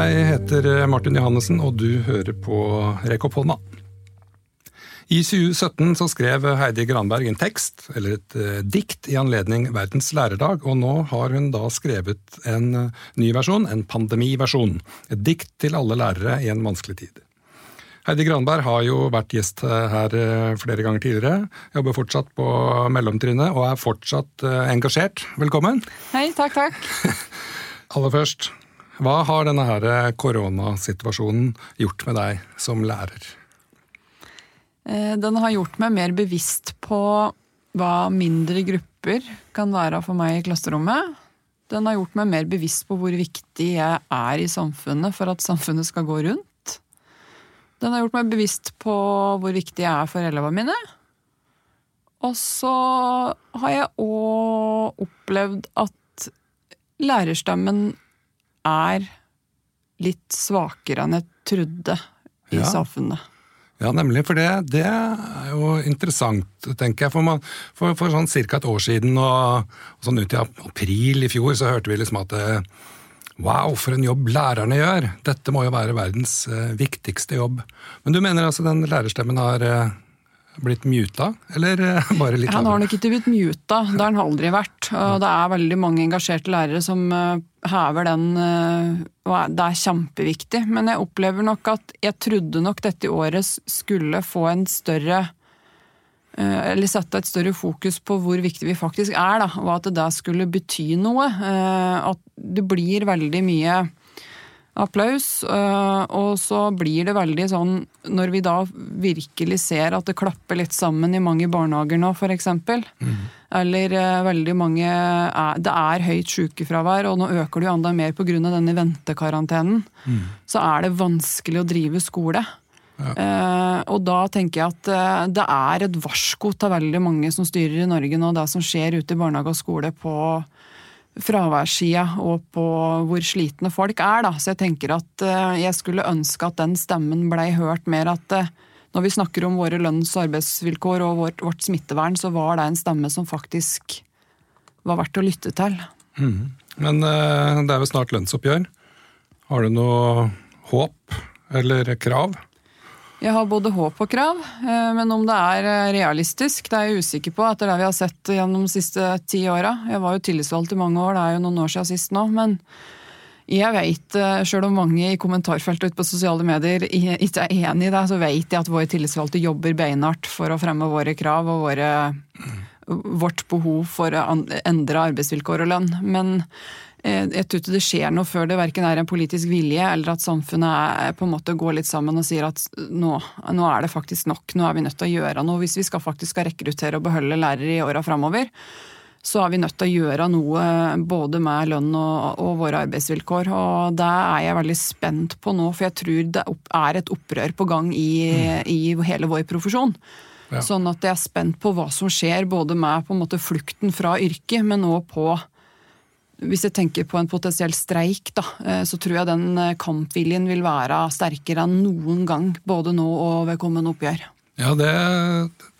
Jeg heter Martin Johannessen, og du hører på Rekk opp hånda. I 2017 så skrev Heidi Granberg en tekst, eller et uh, dikt, i anledning Verdens lærerdag, og nå har hun da skrevet en uh, ny versjon, en pandemiversjon. Et dikt til alle lærere i en vanskelig tid. Heidi Granberg har jo vært gjest her flere ganger tidligere. Jobber fortsatt på mellomtrinnet og er fortsatt engasjert. Velkommen. Hei, takk, takk. Aller først, hva har denne her koronasituasjonen gjort med deg som lærer? Eh, den har gjort meg mer bevisst på hva mindre grupper kan være for meg i klasserommet. Den har gjort meg mer bevisst på hvor viktig jeg er i samfunnet for at samfunnet skal gå rundt. Den har gjort meg bevisst på hvor viktig jeg er for elevene mine. Og så har jeg òg opplevd at lærerstemmen er litt svakere enn jeg trodde i ja. samfunnet. Ja, nemlig. For det, det, er jo interessant, tenker jeg. For, man, for, for sånn ca. et år siden, og, og, sånn ut i april i fjor, så hørte vi liksom at eh, Wow, for en jobb lærerne gjør! Dette må jo være verdens eh, viktigste jobb. Men du mener altså den lærerstemmen har eh, blitt muta, eller eh, bare litt Han har nok ikke blitt muta, det har han aldri vært. Og det er veldig mange engasjerte lærere som eh, hever den, eh, og det er kjempeviktig. Men jeg opplever nok at jeg trodde nok dette året skulle få en større eller sette et større fokus på hvor viktig vi faktisk er, da, og at det skulle bety noe. At det blir veldig mye applaus. Eh, og så blir det veldig sånn, når vi da virkelig ser at det klapper litt sammen i mange barnehager nå, f.eks. Mm. Eller eh, veldig mange er, Det er høyt sykefravær, og nå øker det jo enda mer pga. denne ventekarantenen. Mm. Så er det vanskelig å drive skole. Ja. Eh, og da tenker jeg at eh, det er et varsko til veldig mange som styrer i Norge nå, det som skjer ute i barnehage og skole på fraværssida og på hvor slitne folk er. Da. Så jeg tenker at eh, jeg skulle ønske at den stemmen blei hørt mer. At eh, når vi snakker om våre lønns- og arbeidsvilkår og vårt, vårt, smittevern, så var det en stemme som faktisk var verdt å lytte til. Mm. Men eh, det er jo snart lønnsoppgjør. Har du noe håp eller krav? Jeg har både håp og krav, eh, men om det er eh, realistisk, det er jeg usikker på etter det vi har sett gjennom de siste ti åra. Jeg var jo tillitsvalgt i mange år, det er jo noen år siden sist nå. men jeg vet, eh, Sjøl om mange i kommentarfeltet ute på sosiale medier ikke er enig i det, så vet jeg at våre tillitsvalgte jobber beinhardt for å fremme våre krav og våre, vårt behov for å endre arbeidsvilkår og lønn. Men jeg tror ikke det skjer noe før det verken er en politisk vilje eller at samfunnet er, på en måte går litt sammen og sier at nå, nå, er det faktisk nok, nå er vi nødt til å gjøre noe. Hvis vi skal faktisk skal rekruttere og beholde lærere i åra framover, så er vi nødt til å gjøre noe både med lønn og, og, våre arbeidsvilkår. Og det er jeg veldig spent på nå, for jeg tror det er et opprør på gang i, i hele vår profesjon. Ja. Sånn at jeg er spent på hva som skjer, både med på en måte flukten fra yrket, men òg på hvis jeg tenker på en potensiell streik, da, eh, så tror jeg den eh, kampviljen vil være sterkere enn noen gang. Både nå og ved kommende oppgjør. Ja, det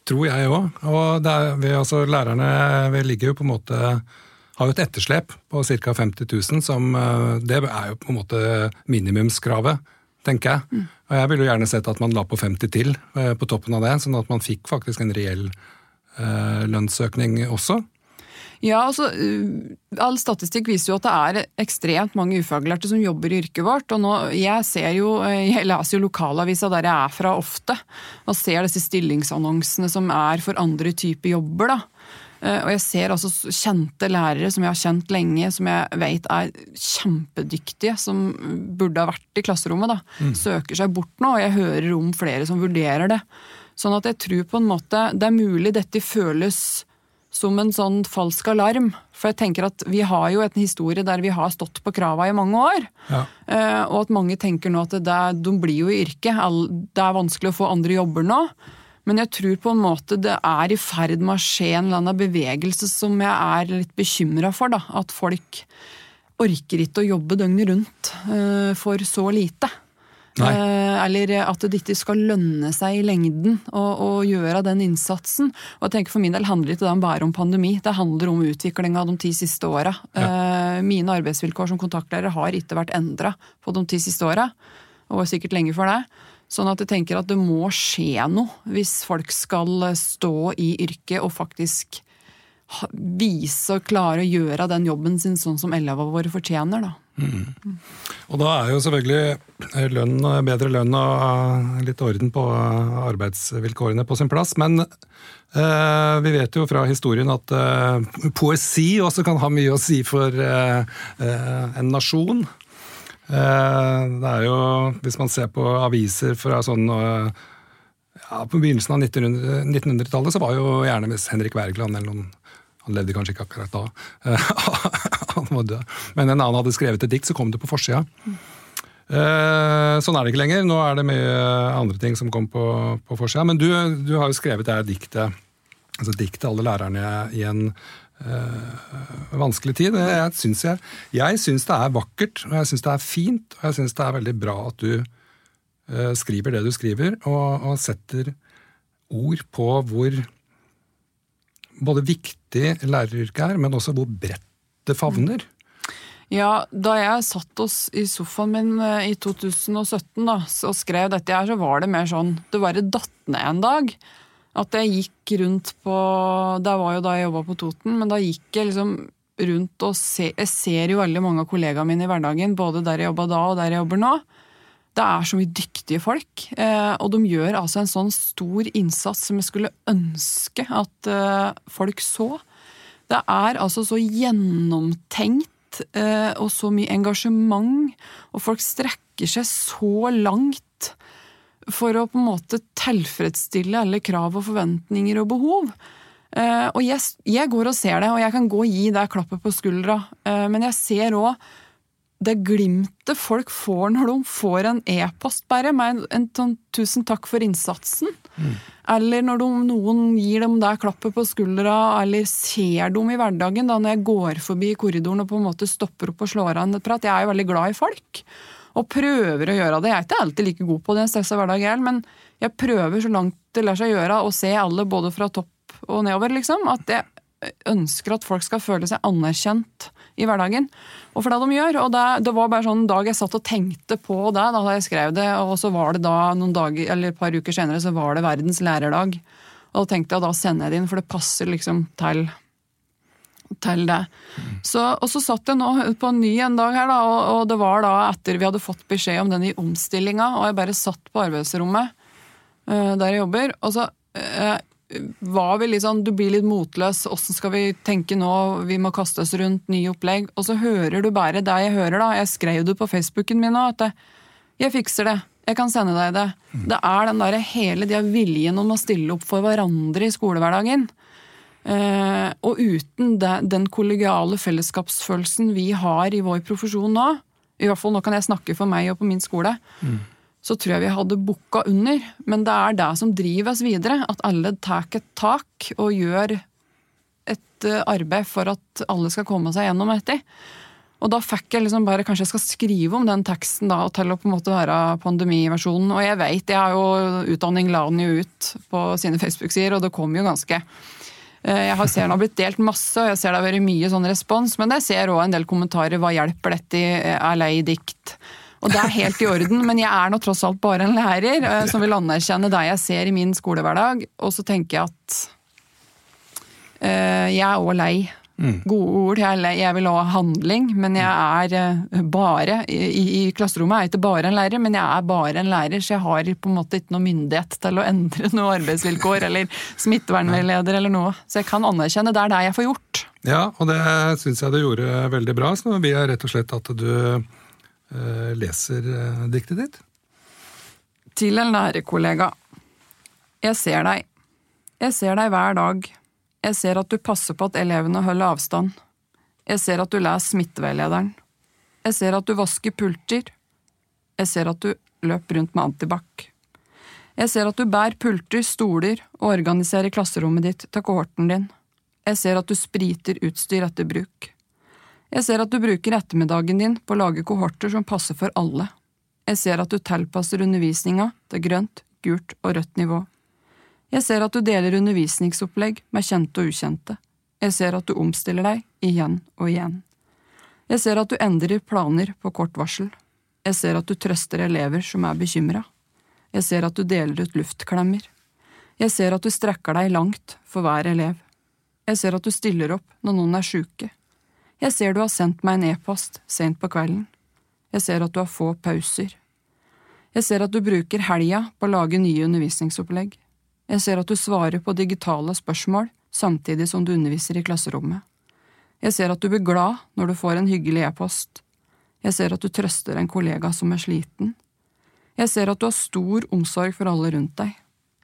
tror jeg òg. Og vi, altså, lærerne vi ligger jo på en måte har jo et etterslep på ca. 50 000, som eh, det er jo på en måte minimumskravet, tenker jeg. Mm. Og jeg ville jo gjerne sett at man la på 50 til på toppen av det, sånn at man fikk faktisk en reell lønnsøkning også. Ja, altså, uh, All statistikk viser jo at det er ekstremt mange ufaglærte som jobber i yrket vårt. og nå, Jeg ser jo, uh, jeg leser jo lokalavisa der jeg er fra ofte, og ser disse stillingsannonsene som er for andre typer jobber. da. Uh, og jeg ser altså kjente lærere som jeg har kjent lenge, som jeg vet er kjempedyktige, som burde ha vært i klasserommet, da, mm. søker seg bort nå. Og jeg hører om flere som vurderer det. Sånn at jeg tror på en måte det er mulig dette føles som en sånn falsk alarm. For jeg tenker at vi har jo en historie der vi har stått på krava i mange år. Ja. Uh, og at mange tenker nå at det, de blir jo i yrket. Det er vanskelig å få andre jobber nå. Men jeg tror på en måte det er i ferd med å skje en eller annen bevegelse som jeg er litt bekymra for. da, At folk orker ikke å jobbe døgnet rundt uh, for så lite. Eh, eller at det ikke skal lønne seg i lengden å, å, gjøre den innsatsen. Og jeg tenker For min del handler det ikke bare om pandemi, det handler om utviklinga de ti siste åra. Ja. Eh, mine arbeidsvilkår som kontaktlærer har ikke vært endra på de ti siste åra, og sikkert lenge før det. Sånn at jeg tenker at det må skje noe hvis folk skal stå i yrket og faktisk vise og klare å gjøre den jobben sin sånn som elevene våre fortjener. Da. Og da er jo selvfølgelig lønn, bedre lønn og litt orden på arbeidsvilkårene på sin plass. Men eh, vi vet jo fra historien at eh, poesi også kan ha mye å si for eh, eh en nasjon. Eh, det er jo, hvis man ser på aviser fra sånn eh, ja, På begynnelsen av 1900-tallet så var jo gjerne Henrik Wergeland eller noen han levde kanskje ikke akkurat da. han var død. Men en annen hadde skrevet et dikt, så kom det på forsida. Eh, sånn er det ikke lenger. Nå er det mye andre ting som kom på, på forsida. Men du, du, har jo skrevet det diktet, altså diktet alle lærerne i en øh, vanskelig tid. Jeg syns, jeg, jeg syns det er vakkert, og jeg syns det er fint, og jeg syns det er veldig bra at du øh, skriver det du skriver, og, og setter ord på hvor både viktig læreryrket er, men også hvor bredt det favner. Ja, da jeg satt oss i sofaen min eh, i 2017 da, og skrev dette her, så var det mer sånn Det bare datt ned en dag. At jeg gikk rundt på Det var jo da jeg jobba på Toten, men da gikk jeg liksom rundt og se, Jeg ser jo veldig mange av kollegaene mine i hverdagen, både der jeg jobba da og der jeg jobber nå. Det er så mye dyktige folk, eh, og de gjør altså en sånn stor innsats som jeg skulle ønske at eh, folk så. Det er altså så gjennomtenkt eh, og så mye engasjement, og folk strekker seg så langt for å på en måte tilfredsstille alle krav og forventninger og behov. Og jeg, jeg går og ser det, og jeg kan gå og gi det klappet på skuldra, men jeg ser òg det glimtet folk får når de får en e-post bare med en, sånn 'tusen takk for innsatsen', mm. eller når de, noen gir dem det klappet på skuldra, eller ser dem i hverdagen da når jeg går forbi korridoren og på en måte stopper opp og slår av en prat. Jeg er jo veldig glad i folk, og prøver å gjøre det. Jeg er ikke alltid like god på det, en stressa hverdag, men jeg prøver så langt det lar seg gjøre å se alle både fra topp og nedover, liksom. At jeg ønsker at folk skal føle seg anerkjent i hverdagen. Og for det de gjør. Og det, det, var bare sånn dag jeg satt og tenkte på det da jeg skrev det, og så var det da noen dager, eller et par uker senere så var det verdens lærerdag. Og da tenkte jeg da sender jeg det inn, for det passer liksom til til det. Så, og så satt jeg nå på ny en dag her, da, og, og, det var da etter vi hadde fått beskjed om den i omstillinga, og jeg bare satt på arbeidsrommet uh, der jeg jobber, og så uh, var vi litt sånn, Du blir litt motløs. Åssen skal vi tenke nå? Vi må kaste oss rundt nye opplegg. Og så hører du bare det jeg hører, da. Jeg skrev det på Facebooken min nå, jeg fikser det. Jeg kan sende deg det. Det er den der hele de viljen om å stille opp for hverandre i skolehverdagen. Eh, og uten det, den kollegiale fellesskapsfølelsen vi har i vår profesjon nå, i hvert fall nå kan jeg snakke for meg og på min skole, mm så tror jeg vi hadde bukka under. Men det er det som driver oss videre. At alle tar et tak og gjør et eh, arbeid for at alle skal komme seg gjennom etter. Og da fikk jeg liksom bare Kanskje jeg skal skrive om den teksten da, og til å på en måte være pandemiversjonen. Og jeg vet, jeg har jo utdanning la den jo ut på sine Facebook-sider, og det kom jo ganske eh, jeg ser den har blitt delt masse, og jeg ser det har vært mye sånn respons, men jeg ser òg en del kommentarer. Hva hjelper dette? Er lei dikt? Og det er helt i orden, men jeg er nå tross alt bare en lærer eh, som vil anerkjenne det jeg ser i min skolehverdag. Og så tenker jeg at uh, jeg er òg lei. Mm. Gode ord. Jeg, jeg vil ha handling, men jeg er uh, bare i, i, klasserommet er jeg ikke bare en lærer, men jeg er bare en lærer, så jeg har på en måte ikke noe myndighet til å endre noe arbeidsvilkår eller smittevernveileder eller noe. Så jeg kan anerkjenne det er det jeg får gjort. Ja, og det syns jeg du gjorde veldig bra. Så vi er rett og slett at du Eh, leser eh, diktet ditt? Til en lærerkollega. Jeg ser deg. Jeg ser deg hver dag. Jeg ser at du passer på at elevene holder avstand. Jeg ser at du leser smitteveilederen. Jeg ser at du vasker pulter. Jeg ser at du løper rundt med antibac. Jeg ser at du bærer pulter, stoler og organiserer klasserommet ditt til kohorten din. Jeg ser at du spriter utstyr etter bruk. Jeg ser at du bruker ettermiddagen din på å lage kohorter som passer for alle. Jeg ser at du tilpasser undervisninga til grønt, gult og rødt nivå. Jeg ser at du deler undervisningsopplegg med kjente og ukjente. Jeg ser at du omstiller deg igjen og igjen. Jeg ser at du endrer planer på kort varsel. Jeg ser at du trøster elever som er bekymra. Jeg ser at du deler ut luftklemmer. Jeg ser at du strekker deg langt for hver elev. Jeg ser at du stiller opp når noen er sjuke. Jeg ser du har sendt meg en e-post sent på kvelden. Jeg ser at du har få pauser. Jeg ser at du bruker helga på å lage nye undervisningsopplegg. Jeg ser at du svarer på digitale spørsmål samtidig som du underviser i klasserommet. Jeg ser at du blir glad når du får en hyggelig e-post. Jeg ser at du trøster en kollega som er sliten. Jeg ser at du har stor omsorg for alle rundt deg.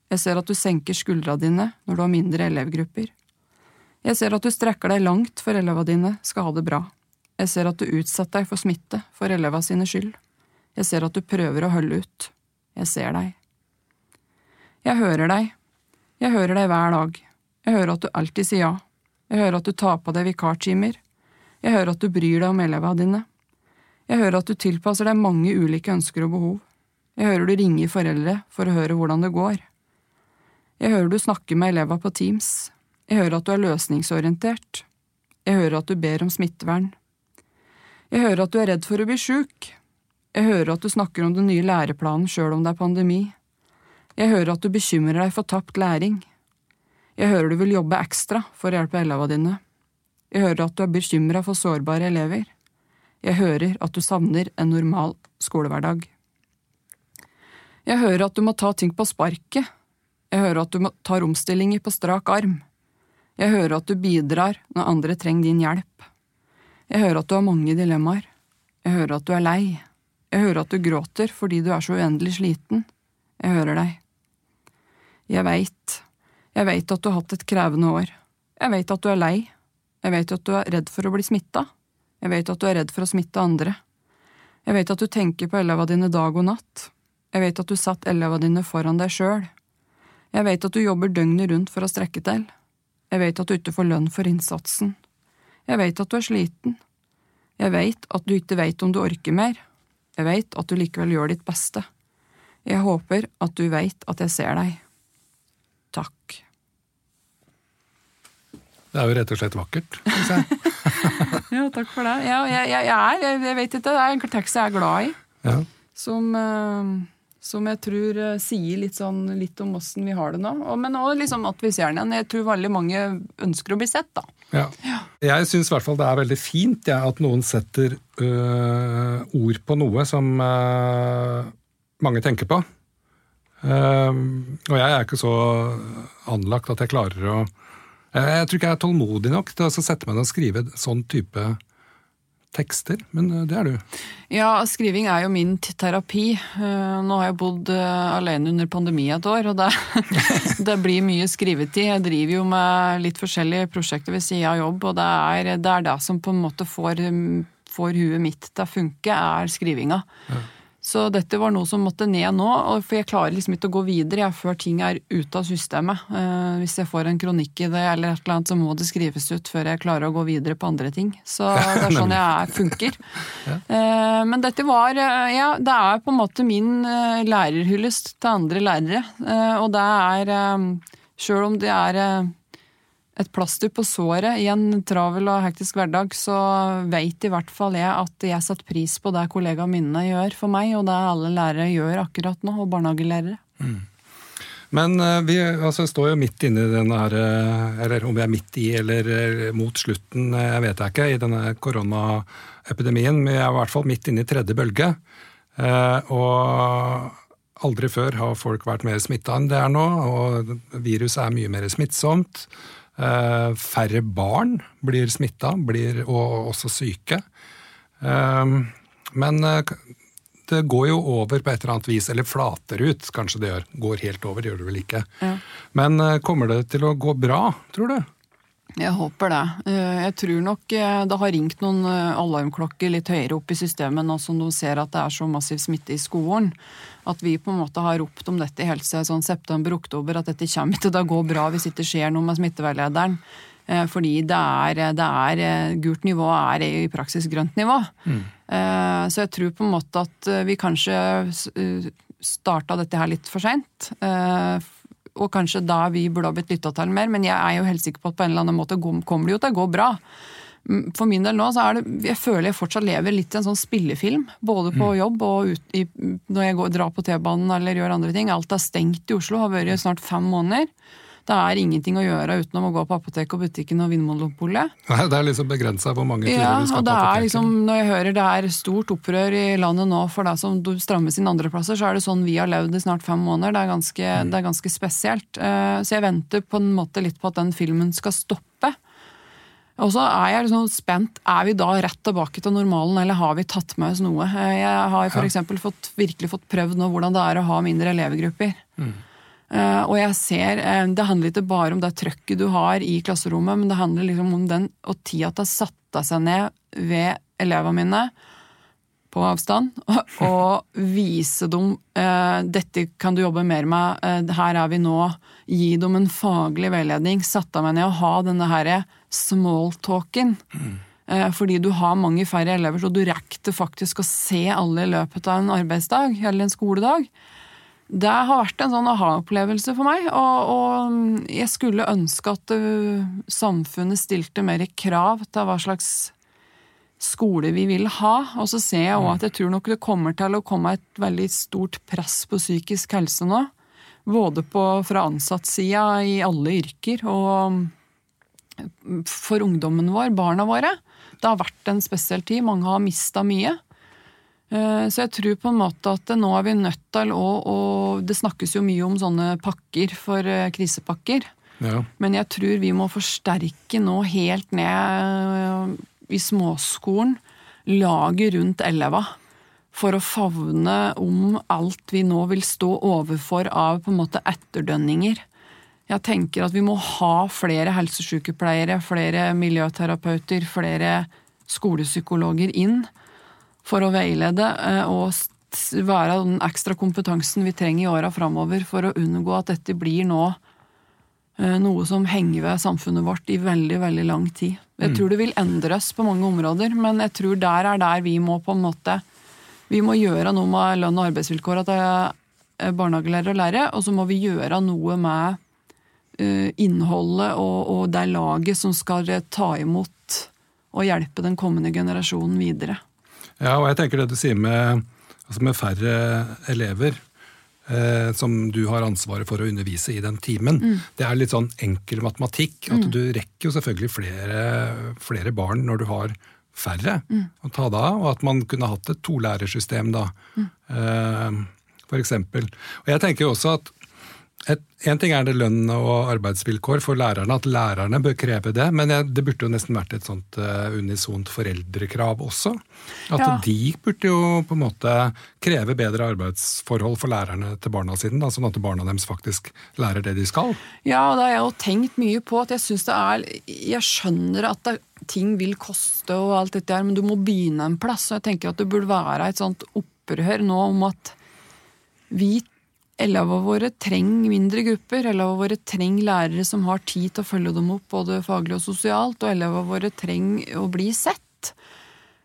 Jeg ser at du senker skuldra dine når du har mindre elevgrupper. Jeg ser at du strekker deg langt for eleva dine skal ha det bra. Jeg ser at du utsetter deg for smitte for eleva sine skyld. Jeg ser at du prøver å holde ut. Jeg ser deg. Jeg hører deg. Jeg hører deg hver dag. Jeg hører at du alltid sier ja. Jeg hører at du tar på deg vikartimer. Jeg hører at du bryr deg om eleva dine. Jeg hører at du tilpasser deg mange ulike ønsker og behov. Jeg hører du ringer foreldre for å høre hvordan det går. Jeg hører du snakker med eleva på Teams. Jeg hører at du er løsningsorientert. Jeg hører at du ber om smittevern. Jeg hører at du er redd for å bli sjuk. Jeg hører at du snakker om den nye læreplanen sjøl om det er pandemi. Jeg hører at du bekymrer deg for tapt læring. Jeg hører du vil jobbe ekstra for å hjelpe elevene dine. Jeg hører at du er bekymra for sårbare elever. Jeg hører at du savner en normal skolehverdag. Jeg hører at du må ta ting på sparket. Jeg hører at du tar omstillinger på strak arm. Jeg hører at du bidrar når andre trenger din hjelp. Jeg hører at du har mange dilemmaer. Jeg hører at du er lei. Jeg hører at du gråter fordi du er så uendelig sliten. Jeg hører deg. Jeg veit. Jeg veit at du har hatt et krevende år. Jeg veit at du er lei. Jeg veit at du er redd for å bli smitta. Jeg veit at du er redd for å smitte andre. Jeg veit at du tenker på elevene dine dag og natt. Jeg veit at du satt elevene dine foran deg sjøl. Jeg veit at du jobber døgnet rundt for å strekke til. Jeg veit at du ikke får lønn for innsatsen. Jeg veit at du er sliten. Jeg veit at du ikke veit om du orker mer, jeg veit at du likevel gjør ditt beste. Jeg håper at du veit at jeg ser deg. Takk. Det er jo rett og slett vakkert, syns jeg. ja, takk for det. Ja, jeg, jeg, jeg, er, jeg, vet ikke, det er en tekst jeg er glad i. Ja. Som, uh, som, jeg tror uh, sier litt, sånn, litt om åssen vi har det nå. Og, men òg liksom at vi ser den igjen. Jeg tror veldig mange ønsker å bli sett, da. Ja. ja. Jeg syns i hvert fall det er veldig fint ja, at noen setter øh, ord på noe som øh, mange tenker på. Uh, og jeg er ikke så anlagt at jeg klarer å Jeg tror ikke jeg er tålmodig nok til å sette meg ned og skrive sånn type tekster, men eh, det er du. Ja, skriving er jo min terapi. Eh, nå har jeg bodd eh, alene under pandemi et år, og det, det blir mye skrivetid. Jeg driver jo med litt forskjellige prosjekter ved sida av jobb, og det er, det er, det som på en måte får, får huet mitt til å funke, er skrivinga. Ja. Så dette var noe som måtte ned nå, for jeg klarer liksom ikke å gå videre jeg, før ting er ute av systemet. Eh, hvis jeg får en kronikk i det, eller et eller annet, så må det skrives ut før jeg klarer å gå videre på andre ting. Så det er sånn jeg er, funker. Eh, men dette var eh, Ja, det er på en måte min lærerhyllest til andre lærere. Og det er Sjøl om det er et plaster på såret i en travel og hektisk hverdag, så veit i hvert fall jeg at jeg setter pris på det kollegaene mine gjør for meg, og det alle lærere gjør akkurat nå, og barnehagelærere. Mm. Men eh, vi altså, står jo midt inne i denne her, eh, eller om vi er midt i eller eh, mot slutten, jeg vet jeg ikke, i denne koronaepidemien. Men vi er i hvert fall midt inne i tredje bølge. Og aldri før har folk vært mer smitta enn det er nå, og viruset er mye mer smittsomt. Eh, færre barn blir smitta, blir og også syke. Eh, men eh, det går jo over på et eller annet vis, eller flater ut, kanskje det gjør. Går helt over, gjør det vel ikke. Ja. Men kommer det til å gå bra, tror du? Jeg håper det. Jeg tror nok det har ringt noen alarmklokker litt høyere opp i systemet nå som de ser at det er så massiv smitte i skolen at vi på en måte har ropt om dette helt siden sånn september-oktober, at dette kommer ikke til å gå bra hvis ikke skjer noe med smitteveilederen. Fordi det er, det er Gult nivå er i praksis grønt nivå. Mm. Så jeg tror på en måte at vi kanskje starta dette her litt for seint. Og kanskje da vi burde ha blitt lytta til mer, men jeg er jo helt sikker på at på en eller annen måte kommer det jo til å gå bra. For min del nå så er det Jeg føler jeg fortsatt lever litt i en sånn spillefilm. Både på mm. jobb og ut i, når jeg går, drar på T-banen eller gjør andre ting. Alt er stengt i Oslo, har vært i snart fem måneder. Det er ingenting å gjøre utenom å gå på apoteket og butikken og Vinmonopolet. Nei, det er liksom begrensa hvor mange turer ja, du skal på apoteket. Liksom, når jeg hører det er stort opprør i landet nå for deg som strammes inn andreplasser, så er det sånn vi har levd i snart fem måneder. Det er ganske, mm. det er ganske spesielt. Eh, så jeg venter på en måte litt på at den filmen skal stoppe. Og så er jeg liksom spent. Er vi da rett tilbake til normalen, eller har vi tatt med oss noe? Eh, jeg har f.eks. Fått, virkelig fått prøvd nå hvordan det er å ha mindre elevgrupper. Mm. Uh, og jeg ser, uh, Det handler ikke bare om det trøkket du har i klasserommet, men det handler liksom om den og tida det satt seg ned ved elevene mine på avstand og vise dem uh, dette kan du jobbe mer med, her er vi nå. Gi dem en faglig veiledning. Sette meg ned og ha denne her smalltalken. Mm. Fordi du har mange færre elever, så du rekker faktisk å se alle i løpet av en arbeidsdag eller en skoledag. Det har vært en sånn aha-opplevelse for meg, og, og, jeg skulle ønske at uh, samfunnet stilte mer krav til hva slags skole vi vil ha. Og så ser jeg òg at jeg tror nok det kommer til å komme et veldig stort press på psykisk helse nå. Både på, fra ansattsida i alle yrker og for ungdommen vår, barna våre. Det har vært en spesiell tid. Mange har mista mye. Eh, så jeg tror på en måte at nå er vi nødt til å og Det snakkes jo mye om sånne pakker for eh, krisepakker. Ja. Men jeg tror vi må forsterke nå helt ned eh, i småskolen laget rundt eleva. For å favne om alt vi nå vil stå overfor av på en måte etterdønninger. Jeg tenker at vi må ha flere helsesykepleiere, flere miljøterapeuter, flere skolepsykologer inn for å veilede eh, og være den ekstra kompetansen vi trenger i åra framover for å unngå at dette blir nå eh, noe som henger ved samfunnet vårt i veldig, veldig lang tid. Jeg mm. tror det vil endres på mange områder, men jeg tror der er der vi må på en måte Vi må gjøre noe med lønn og arbeidsvilkåra til er barnehagelærere og lærere, og så må vi gjøre noe med innholdet og, og det laget som skal ta imot og hjelpe den kommende generasjonen videre. Ja, og jeg tenker det du sier med, altså med færre elever. Eh, som du har ansvaret for å undervise i den timen. Mm. Det er litt sånn enkel matematikk. at mm. Du rekker jo selvfølgelig flere, flere, barn når du har færre mm. å ta deg av, og at man kunne hatt et tolærersystem da, mm. eh, for eksempel. Og jeg tenker jo også at en ting er det lønn og arbeidsvilkår for lærerne, at lærerne bør kreve det. Men det burde jo nesten vært et sånt uh, unisont foreldrekrav også. At ja. de burde jo på en måte kreve bedre arbeidsforhold for lærerne til barna sine. Da, sånn at barna deres faktisk lærer det de skal. Ja, og det har jeg jo tenkt mye på. at Jeg synes det er, jeg skjønner at det, ting vil koste og alt dette her, men du må begynne en plass. og jeg tenker at Det burde være et sånt opprør nå om at vi Elevene våre trenger mindre grupper. Elevene våre trenger lærere som har tid til å følge dem opp både faglig og sosialt. Og elevene våre trenger å bli sett.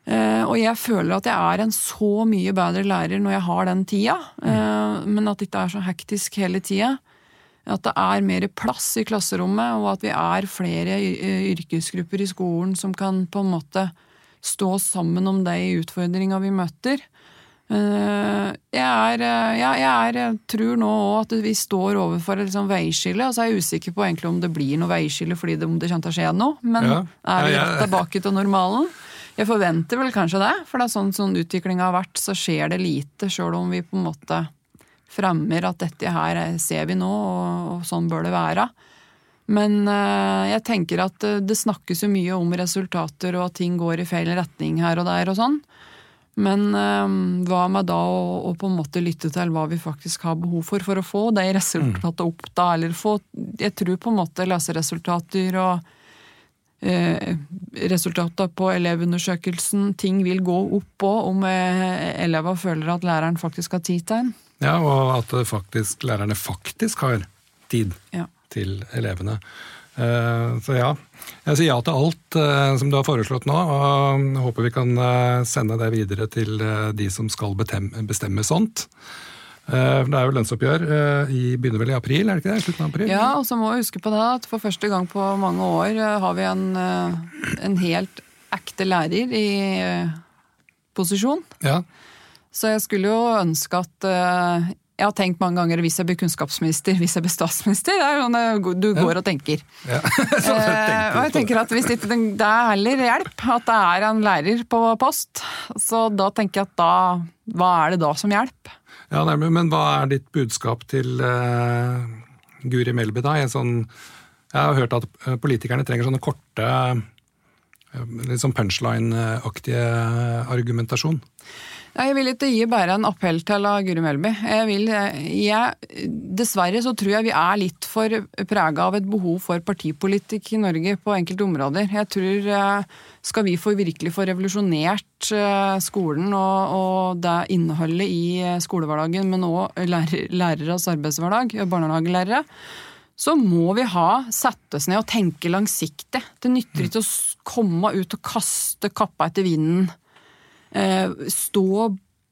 Eh, og jeg føler at jeg er en så mye bedre lærer når jeg har den tida. Eh, men at det ikke er så hektisk hele tida. At det er mer plass i klasserommet, og at vi er flere yrkesgrupper i skolen som kan på en måte stå sammen om de utfordringa vi møter. Eh, jeg, er, eh, ja, jeg, er, tror nå òg at vi står overfor et liksom veiskille. Og så er jeg usikker på egentlig om det blir noe veiskille fordi det, det kommer til å skje noe. Men ja. er vi rett tilbake til normalen? Jeg forventer vel kanskje det. For det er sånn, sånn utviklinga har vært, så skjer det lite. Sjøl om vi på en måte fremmer at dette her ser vi nå, og, og sånn bør det være. Men jeg tenker at det snakkes jo mye om resultater, og at ting går i feil retning her og der og sånn. Men um, hva med da å, på en måte lytte til hva vi faktisk har behov for for å få de resultatene opp, da? Eller få Jeg tror på en måte leseresultater og eh, resultater på elevundersøkelsen Ting vil gå opp òg om eh, elever føler at læreren faktisk har tid til en. Ja, og at faktisk, lærerne faktisk har tid ja. til elevene. Eh, så ja, jeg sier ja til alt eh, som du har foreslått nå, og håper vi kan eh, sende det videre til de som skal bestemme sånt. Det er jo lønnsoppgjør i begynner vel i april, er det ikke det? Slutten av april? Ja, og så må vi huske på det at for første gang på mange år har vi en, en helt ekte lærer i posisjon. Ja. Så jeg skulle jo ønske at jeg har tenkt mange ganger hvis jeg blir kunnskapsminister, hvis jeg blir statsminister. Det er jo sånn du går og tenker. Ja. eh, og jeg tenker at hvis det, det er heller hjelp at det er en lærer på post. Så da tenker jeg at da Hva er det da som hjelper? Ja, nærmere, Men hva er ditt budskap til uh, Guri Melby, da? Sånn, jeg har hørt at eh, politikerne trenger sånne korte Litt sånn punchline-aktige argumentasjon. Jeg vil ikke gi bare en appell til Guri Melby. Jeg vil, jeg, dessverre så tror jeg vi er litt for prega av et behov for partipolitikk i Norge på enkelte områder. Jeg tror eh, skal vi få virkelig få revolusjonert eh, skolen og, og det innholdet i skolehverdagen, men òg lærer, læreres arbeidshverdag, barnehagelærere, så må vi ha sette oss ned og tenke langsiktig. Det nytter ikke å komme ut og kaste kappa etter vinden eh, stå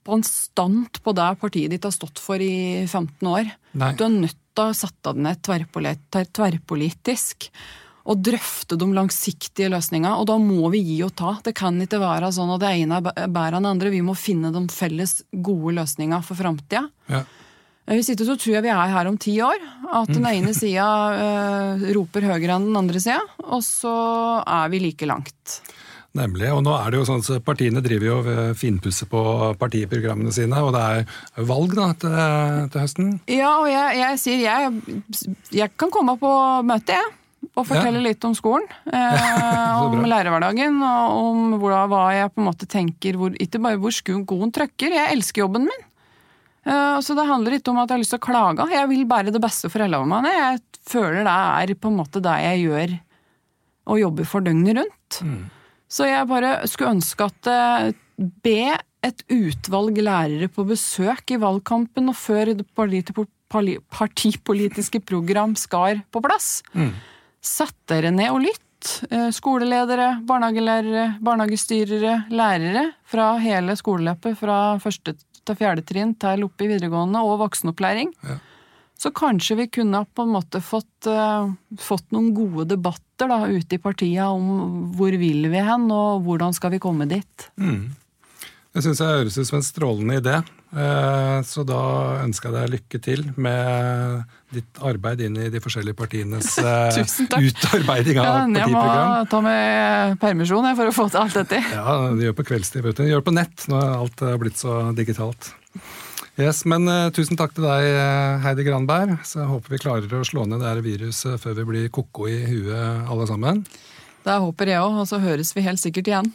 konstant på det partiet ditt har stått for i 15 år. Nei. Du er nødt til å sette deg ned tverrpolitisk og drøfte de langsiktige løsningene. Og da må vi gi og ta. Det kan ikke være sånn at det ene er bedre enn det andre. Vi må finne de felles gode løsningene for framtida. Ja. Eh, hvis ikke så tror jeg vi er her om ti år. At den ene sida øh, roper høyere enn den andre sida, og så er vi like langt. Nemlig. Og nå er det jo sånn at partiene driver jo finpusser på partiprogrammene sine, og det er valg da til, til høsten? Ja, og jeg, jeg sier jeg, jeg, kan komme på møte, jeg. Og fortelle ja. litt om skolen. Eh, om lærerhverdagen, og om hvor, hva jeg på en måte tenker hvor, Ikke bare hvor skoen trykker, jeg elsker jobben min. Eh, så det handler ikke om at jeg har lyst til å klage. Jeg vil bare det beste for elevene mine. Jeg føler det er på en måte det jeg gjør og jobber for døgnet rundt. Mm. Så jeg bare skulle ønske at eh, be et utvalg lærere på besøk i valgkampen og før partipolitiske program skal på plass. Mm. Sett dere ned og lytt. Eh, skoleledere, barnehagelærere, barnehagestyrere, lærere fra hele skoleløpet fra første til fjerde trinn til oppe i videregående og voksenopplæring. Ja. Så kanskje vi kunne på en måte fått, uh, fått noen gode debatter da, ute i partiet om hvor vil vi hen, og hvordan skal vi komme dit. Mm. Det syns jeg høres ut som en strålende idé. Eh, så da ønsker jeg deg lykke til med ditt arbeid inn i de forskjellige partienes eh, utarbeiding av ja, partiprogram. Jeg må ta med permisjon for å få til alt dette. Ja, det gjør på kveldstid. Det gjør på nett når alt er blitt så digitalt. Yes, men uh, Tusen takk til deg, eh, Heidi Granberg. Så jeg håper vi klarer å slå ned det her viruset før vi blir ko-ko i huet alle sammen. Det håper jeg òg, og så høres vi helt sikkert igjen.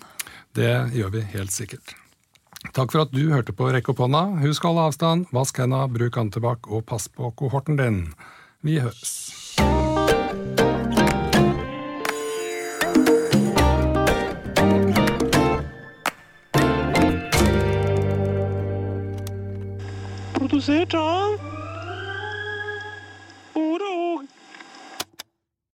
Det gjør vi helt sikkert. Takk for at du hørte på Rekk opp hånda. Husk å holde avstand, vask henda, bruk antibac og pass på kohorten din. Vi høres. Produsert av